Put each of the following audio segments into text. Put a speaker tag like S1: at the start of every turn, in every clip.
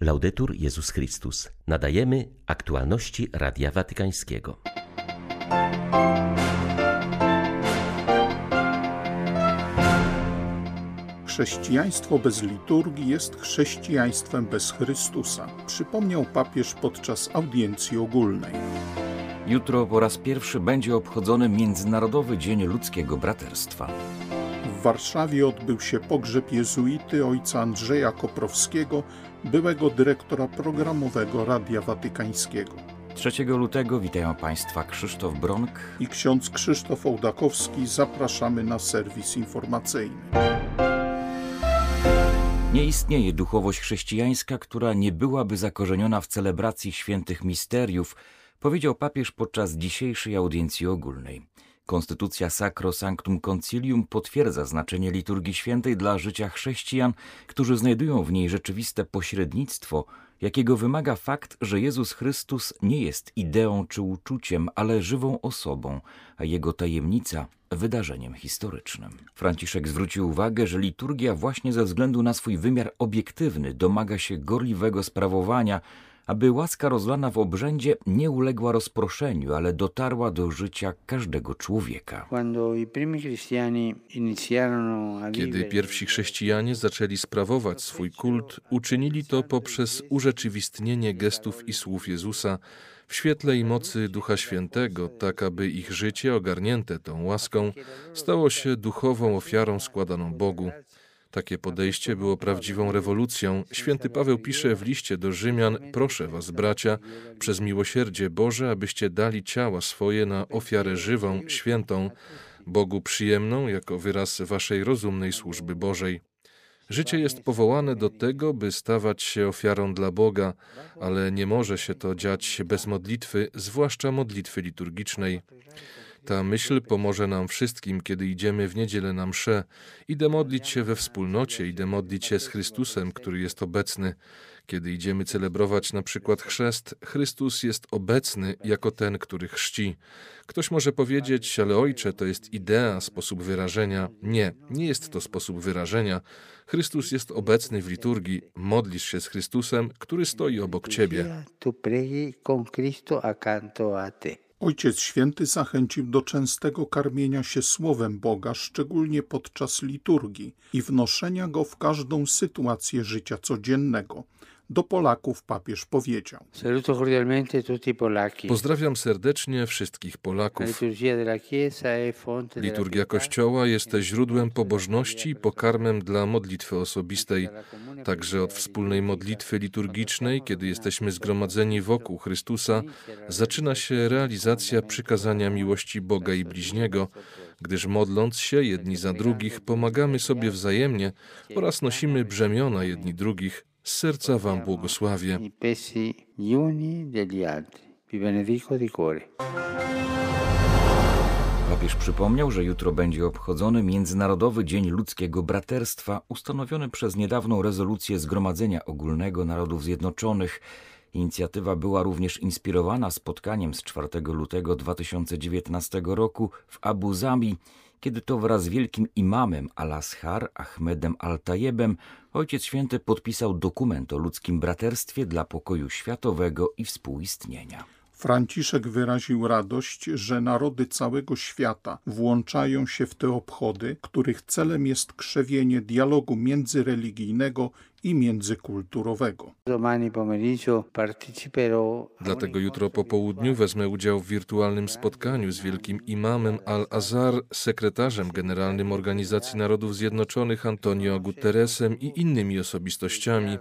S1: Laudetur Jezus Chrystus. Nadajemy aktualności Radia Watykańskiego.
S2: Chrześcijaństwo bez liturgii jest chrześcijaństwem bez Chrystusa, przypomniał papież podczas audiencji ogólnej.
S3: Jutro po raz pierwszy będzie obchodzony Międzynarodowy Dzień Ludzkiego Braterstwa.
S2: W Warszawie odbył się pogrzeb jezuity ojca Andrzeja Koprowskiego, byłego dyrektora programowego Radia Watykańskiego.
S3: 3 lutego witają Państwa Krzysztof Bronk
S2: i ksiądz Krzysztof Ołdakowski. Zapraszamy na serwis informacyjny.
S3: Nie istnieje duchowość chrześcijańska, która nie byłaby zakorzeniona w celebracji świętych misteriów, powiedział papież podczas dzisiejszej audiencji ogólnej. Konstytucja Sacro Sanctum Concilium potwierdza znaczenie liturgii świętej dla życia chrześcijan, którzy znajdują w niej rzeczywiste pośrednictwo, jakiego wymaga fakt, że Jezus Chrystus nie jest ideą czy uczuciem, ale żywą osobą, a jego tajemnica wydarzeniem historycznym. Franciszek zwrócił uwagę, że liturgia właśnie ze względu na swój wymiar obiektywny domaga się gorliwego sprawowania, aby łaska rozlana w obrzędzie nie uległa rozproszeniu, ale dotarła do życia każdego człowieka.
S4: Kiedy pierwsi chrześcijanie zaczęli sprawować swój kult, uczynili to poprzez urzeczywistnienie gestów i słów Jezusa w świetle i mocy Ducha Świętego, tak aby ich życie ogarnięte tą łaską stało się duchową ofiarą składaną Bogu. Takie podejście było prawdziwą rewolucją. Święty Paweł pisze w liście do Rzymian: Proszę was, bracia, przez miłosierdzie Boże, abyście dali ciała swoje na ofiarę żywą, świętą, Bogu przyjemną, jako wyraz waszej rozumnej służby Bożej. Życie jest powołane do tego, by stawać się ofiarą dla Boga, ale nie może się to dziać bez modlitwy, zwłaszcza modlitwy liturgicznej. Ta myśl pomoże nam wszystkim, kiedy idziemy w niedzielę na mszę. Idę modlić się we wspólnocie, idę modlić się z Chrystusem, który jest obecny. Kiedy idziemy celebrować na przykład chrzest, Chrystus jest obecny jako ten, który chrzci. Ktoś może powiedzieć, ale ojcze, to jest idea, sposób wyrażenia. Nie, nie jest to sposób wyrażenia. Chrystus jest obecny w liturgii. Modlisz się z Chrystusem, który stoi obok ciebie.
S2: Tu preghi con Cristo accanto a te. Ojciec Święty zachęcił do częstego karmienia się Słowem Boga, szczególnie podczas liturgii i wnoszenia go w każdą sytuację życia codziennego. Do Polaków papież powiedział:
S4: Pozdrawiam serdecznie wszystkich Polaków. Liturgia Kościoła jest źródłem pobożności i pokarmem dla modlitwy osobistej. Także od wspólnej modlitwy liturgicznej, kiedy jesteśmy zgromadzeni wokół Chrystusa, zaczyna się realizacja przykazania miłości Boga i bliźniego, gdyż modląc się jedni za drugich, pomagamy sobie wzajemnie oraz nosimy brzemiona jedni drugich z serca Wam błogosławię.
S3: Papież przypomniał, że jutro będzie obchodzony Międzynarodowy Dzień Ludzkiego Braterstwa, ustanowiony przez niedawną rezolucję Zgromadzenia Ogólnego Narodów Zjednoczonych. Inicjatywa była również inspirowana spotkaniem z 4 lutego 2019 roku w Abu Zabi, kiedy to wraz z wielkim imamem Al-Azhar Ahmedem Al-Tayebem Ojciec Święty podpisał dokument o ludzkim braterstwie dla pokoju światowego i współistnienia.
S2: Franciszek wyraził radość, że narody całego świata włączają się w te obchody, których celem jest krzewienie dialogu międzyreligijnego i międzykulturowego.
S4: Dlatego jutro po południu wezmę udział w wirtualnym spotkaniu z wielkim imamem Al-Azhar, sekretarzem generalnym Organizacji Narodów Zjednoczonych Antonio Guterresem i innymi osobistościami.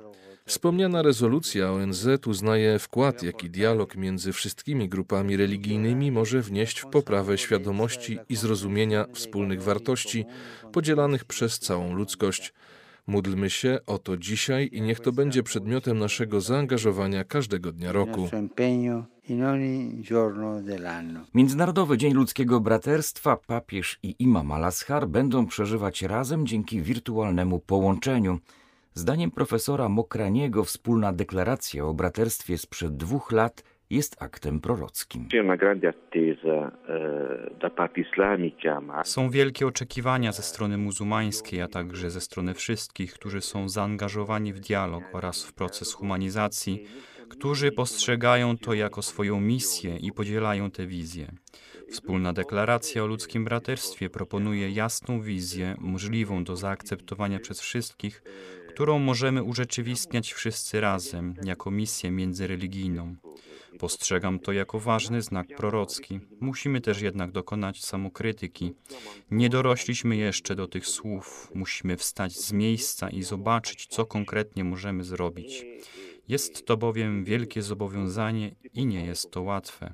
S4: Wspomniana rezolucja ONZ uznaje wkład, jaki dialog między wszystkimi grupami religijnymi może wnieść w poprawę świadomości i zrozumienia wspólnych wartości podzielanych przez całą ludzkość. Módlmy się o to dzisiaj i niech to będzie przedmiotem naszego zaangażowania każdego dnia roku.
S3: Międzynarodowy Dzień Ludzkiego Braterstwa papież i imam Al-Azhar będą przeżywać razem dzięki wirtualnemu połączeniu. Zdaniem profesora Mokraniego wspólna deklaracja o braterstwie sprzed dwóch lat jest aktem prorockim.
S5: Są wielkie oczekiwania ze strony muzułmańskiej, a także ze strony wszystkich, którzy są zaangażowani w dialog oraz w proces humanizacji, którzy postrzegają to jako swoją misję i podzielają tę wizję. Wspólna deklaracja o ludzkim braterstwie proponuje jasną wizję, możliwą do zaakceptowania przez wszystkich, którą możemy urzeczywistniać wszyscy razem, jako misję międzyreligijną. Postrzegam to jako ważny znak prorocki. Musimy też jednak dokonać samokrytyki. Nie dorośliśmy jeszcze do tych słów. Musimy wstać z miejsca i zobaczyć, co konkretnie możemy zrobić. Jest to bowiem wielkie zobowiązanie i nie jest to łatwe.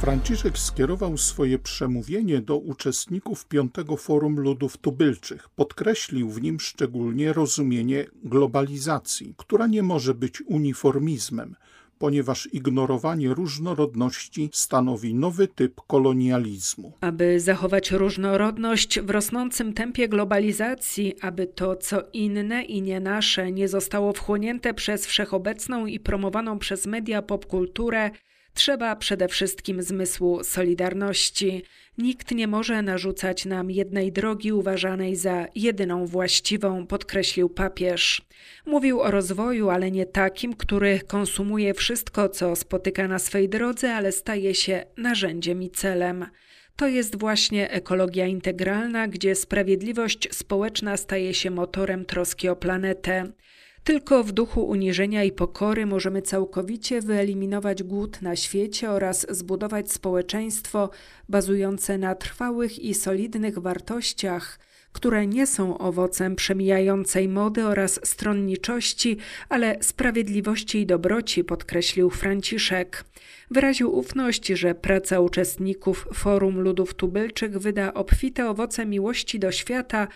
S2: Franciszek skierował swoje przemówienie do uczestników Piątego Forum Ludów Tubylczych. Podkreślił w nim szczególnie rozumienie globalizacji, która nie może być uniformizmem, ponieważ ignorowanie różnorodności stanowi nowy typ kolonializmu.
S6: Aby zachować różnorodność w rosnącym tempie globalizacji, aby to, co inne i nie nasze, nie zostało wchłonięte przez wszechobecną i promowaną przez media popkulturę, Trzeba przede wszystkim zmysłu solidarności. Nikt nie może narzucać nam jednej drogi uważanej za jedyną właściwą, podkreślił papież. Mówił o rozwoju, ale nie takim, który konsumuje wszystko, co spotyka na swej drodze, ale staje się narzędziem i celem. To jest właśnie ekologia integralna, gdzie sprawiedliwość społeczna staje się motorem troski o planetę. Tylko w duchu uniżenia i pokory możemy całkowicie wyeliminować głód na świecie oraz zbudować społeczeństwo bazujące na trwałych i solidnych wartościach, które nie są owocem przemijającej mody oraz stronniczości, ale sprawiedliwości i dobroci, podkreślił Franciszek. Wyraził ufność, że praca uczestników Forum Ludów Tubylczych wyda obfite owoce miłości do świata,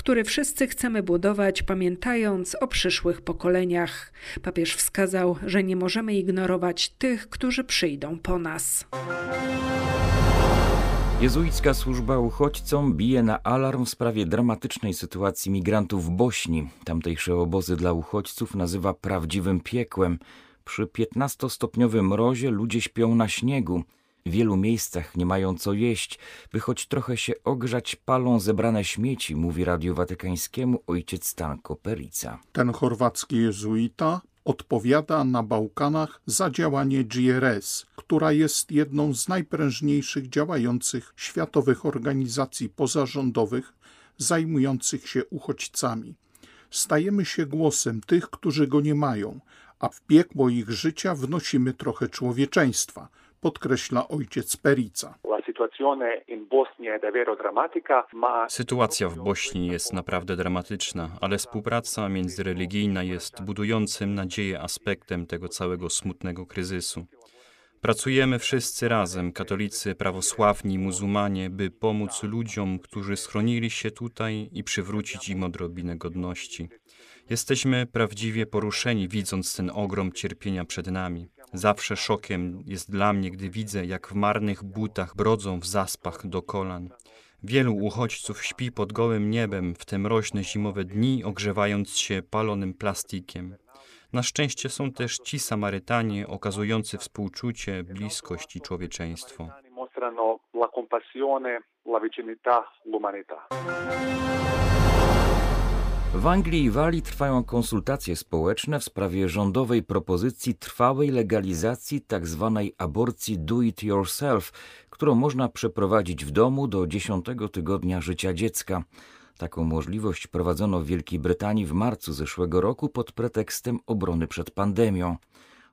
S6: który wszyscy chcemy budować, pamiętając o przyszłych pokoleniach. Papież wskazał, że nie możemy ignorować tych, którzy przyjdą po nas.
S3: Jezuicka służba uchodźcom bije na alarm w sprawie dramatycznej sytuacji migrantów w Bośni. Tamtejsze obozy dla uchodźców nazywa prawdziwym piekłem. Przy 15-stopniowym mrozie ludzie śpią na śniegu. W wielu miejscach nie mają co jeść, by choć trochę się ogrzać, palą zebrane śmieci, mówi Radiu Watykańskiemu ojciec Stanko Perica.
S2: Ten chorwacki jezuita odpowiada na Bałkanach za działanie GRS, która jest jedną z najprężniejszych działających światowych organizacji pozarządowych zajmujących się uchodźcami. Stajemy się głosem tych, którzy go nie mają, a w piekło ich życia wnosimy trochę człowieczeństwa – podkreśla ojciec Perica.
S5: Sytuacja w Bośni jest naprawdę dramatyczna, ale współpraca międzyreligijna jest budującym nadzieję aspektem tego całego smutnego kryzysu. Pracujemy wszyscy razem, katolicy, prawosławni, muzułmanie, by pomóc ludziom, którzy schronili się tutaj i przywrócić im odrobinę godności. Jesteśmy prawdziwie poruszeni, widząc ten ogrom cierpienia przed nami. Zawsze szokiem jest dla mnie, gdy widzę, jak w marnych butach brodzą w zaspach do kolan. Wielu uchodźców śpi pod gołym niebem w te mroźne zimowe dni, ogrzewając się palonym plastikiem. Na szczęście są też ci Samarytanie okazujący współczucie, bliskość i człowieczeństwo.
S3: W Anglii i Walii trwają konsultacje społeczne w sprawie rządowej propozycji trwałej legalizacji tzw. Tak aborcji do it yourself, którą można przeprowadzić w domu do dziesiątego tygodnia życia dziecka. Taką możliwość prowadzono w Wielkiej Brytanii w marcu zeszłego roku pod pretekstem obrony przed pandemią.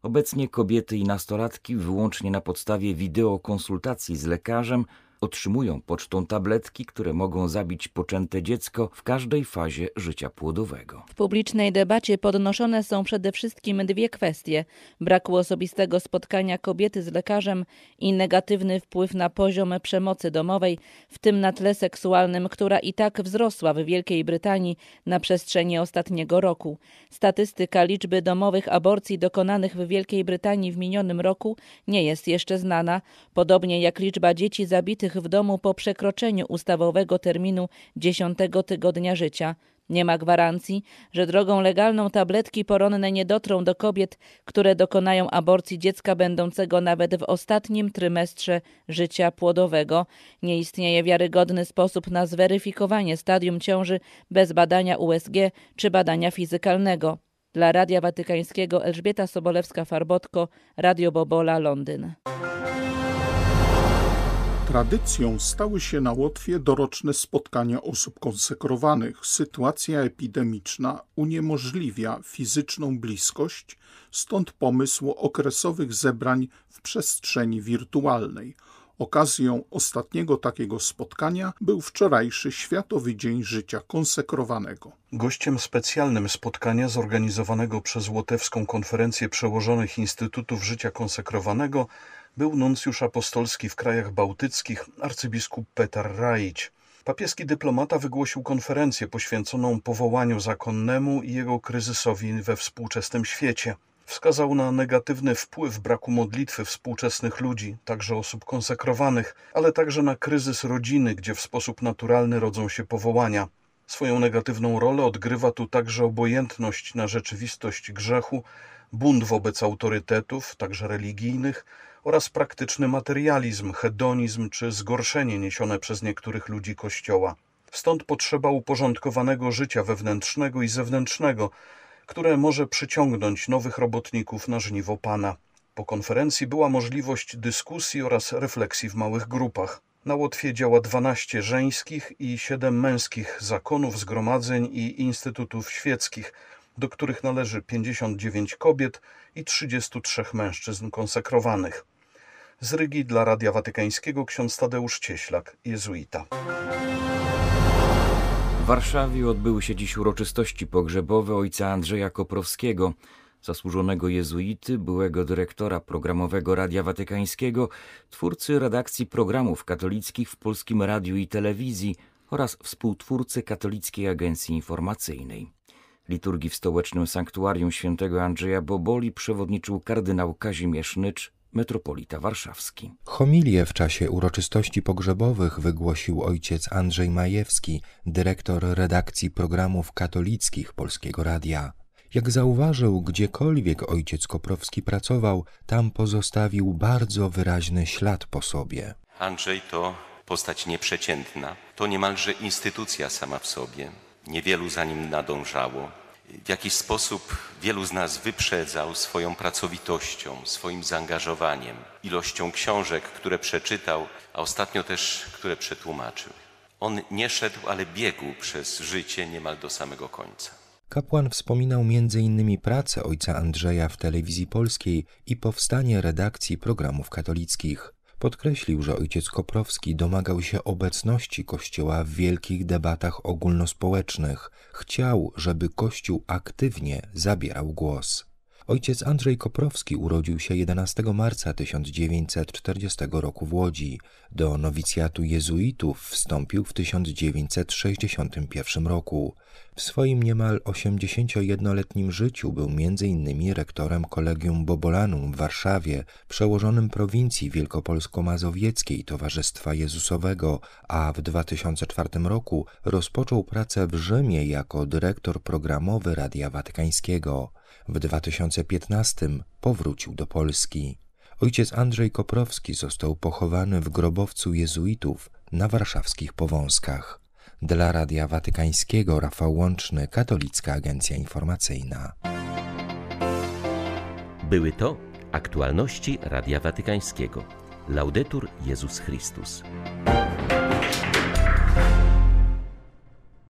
S3: Obecnie kobiety i nastolatki wyłącznie na podstawie wideokonsultacji z lekarzem otrzymują pocztą tabletki, które mogą zabić poczęte dziecko w każdej fazie życia płodowego.
S7: W publicznej debacie podnoszone są przede wszystkim dwie kwestie: braku osobistego spotkania kobiety z lekarzem i negatywny wpływ na poziom przemocy domowej, w tym na tle seksualnym, która i tak wzrosła w Wielkiej Brytanii na przestrzeni ostatniego roku. Statystyka liczby domowych aborcji dokonanych w Wielkiej Brytanii w minionym roku nie jest jeszcze znana, podobnie jak liczba dzieci zabitych zabitych w domu po przekroczeniu ustawowego terminu dziesiątego tygodnia życia. Nie ma gwarancji, że drogą legalną tabletki poronne nie dotrą do kobiet, które dokonają aborcji dziecka będącego nawet w ostatnim trymestrze życia płodowego. Nie istnieje wiarygodny sposób na zweryfikowanie stadium ciąży bez badania USG czy badania fizykalnego. Dla Radia Watykańskiego Elżbieta Sobolewska-Farbotko, Radio Bobola, Londyn.
S2: Tradycją stały się na Łotwie doroczne spotkania osób konsekrowanych. Sytuacja epidemiczna uniemożliwia fizyczną bliskość, stąd pomysł okresowych zebrań w przestrzeni wirtualnej. Okazją ostatniego takiego spotkania był wczorajszy Światowy Dzień Życia Konsekrowanego.
S8: Gościem specjalnym spotkania zorganizowanego przez Łotewską Konferencję Przełożonych Instytutów Życia Konsekrowanego był nuncjusz apostolski w krajach bałtyckich arcybiskup Petar Raić. Papieski dyplomata wygłosił konferencję poświęconą powołaniu zakonnemu i jego kryzysowi we współczesnym świecie. Wskazał na negatywny wpływ braku modlitwy współczesnych ludzi, także osób konsekrowanych, ale także na kryzys rodziny, gdzie w sposób naturalny rodzą się powołania. Swoją negatywną rolę odgrywa tu także obojętność na rzeczywistość grzechu, bunt wobec autorytetów, także religijnych, oraz praktyczny materializm, hedonizm czy zgorszenie niesione przez niektórych ludzi Kościoła. Stąd potrzeba uporządkowanego życia wewnętrznego i zewnętrznego, które może przyciągnąć nowych robotników na żniwo Pana. Po konferencji była możliwość dyskusji oraz refleksji w małych grupach. Na Łotwie działa 12 żeńskich i 7 męskich zakonów, zgromadzeń i instytutów świeckich, do których należy 59 kobiet i 33 mężczyzn konsekrowanych. Z Rygi dla Radia Watykańskiego ksiądz Tadeusz Cieślak, jezuita.
S3: W Warszawie odbyły się dziś uroczystości pogrzebowe ojca Andrzeja Koprowskiego, zasłużonego jezuity, byłego dyrektora programowego Radia Watykańskiego, twórcy redakcji programów katolickich w Polskim Radiu i Telewizji oraz współtwórcy Katolickiej Agencji Informacyjnej. Liturgii w stołecznym sanktuarium świętego Andrzeja Boboli przewodniczył kardynał Kazimierz Nycz, metropolita warszawski.
S9: Homilię w czasie uroczystości pogrzebowych wygłosił ojciec Andrzej Majewski, dyrektor redakcji programów katolickich Polskiego Radia. Jak zauważył, gdziekolwiek ojciec Koprowski pracował, tam pozostawił bardzo wyraźny ślad po sobie.
S1: Andrzej to postać nieprzeciętna, to niemalże instytucja sama w sobie. Niewielu za nim nadążało w jakiś sposób wielu z nas wyprzedzał swoją pracowitością, swoim zaangażowaniem, ilością książek, które przeczytał, a ostatnio też, które przetłumaczył. On nie szedł, ale biegł przez życie niemal do samego końca.
S9: Kapłan wspominał m.in. pracę ojca Andrzeja w telewizji polskiej i powstanie redakcji programów katolickich. Podkreślił, że ojciec Koprowski domagał się obecności Kościoła w wielkich debatach ogólnospołecznych. Chciał, żeby Kościół aktywnie zabierał głos. Ojciec Andrzej Koprowski urodził się 11 marca 1940 roku w Łodzi. Do nowicjatu jezuitów wstąpił w 1961 roku. W swoim niemal 81-letnim życiu był m.in. rektorem Kolegium Bobolanum w Warszawie, przełożonym prowincji wielkopolsko-mazowieckiej Towarzystwa Jezusowego, a w 2004 roku rozpoczął pracę w Rzymie jako dyrektor programowy Radia Watykańskiego. W 2015 powrócił do Polski. Ojciec Andrzej Koprowski został pochowany w grobowcu jezuitów na warszawskich Powązkach. Dla Radia Watykańskiego Rafał Łączny, Katolicka Agencja Informacyjna.
S1: Były to aktualności Radia Watykańskiego. Laudetur Jezus Chrystus.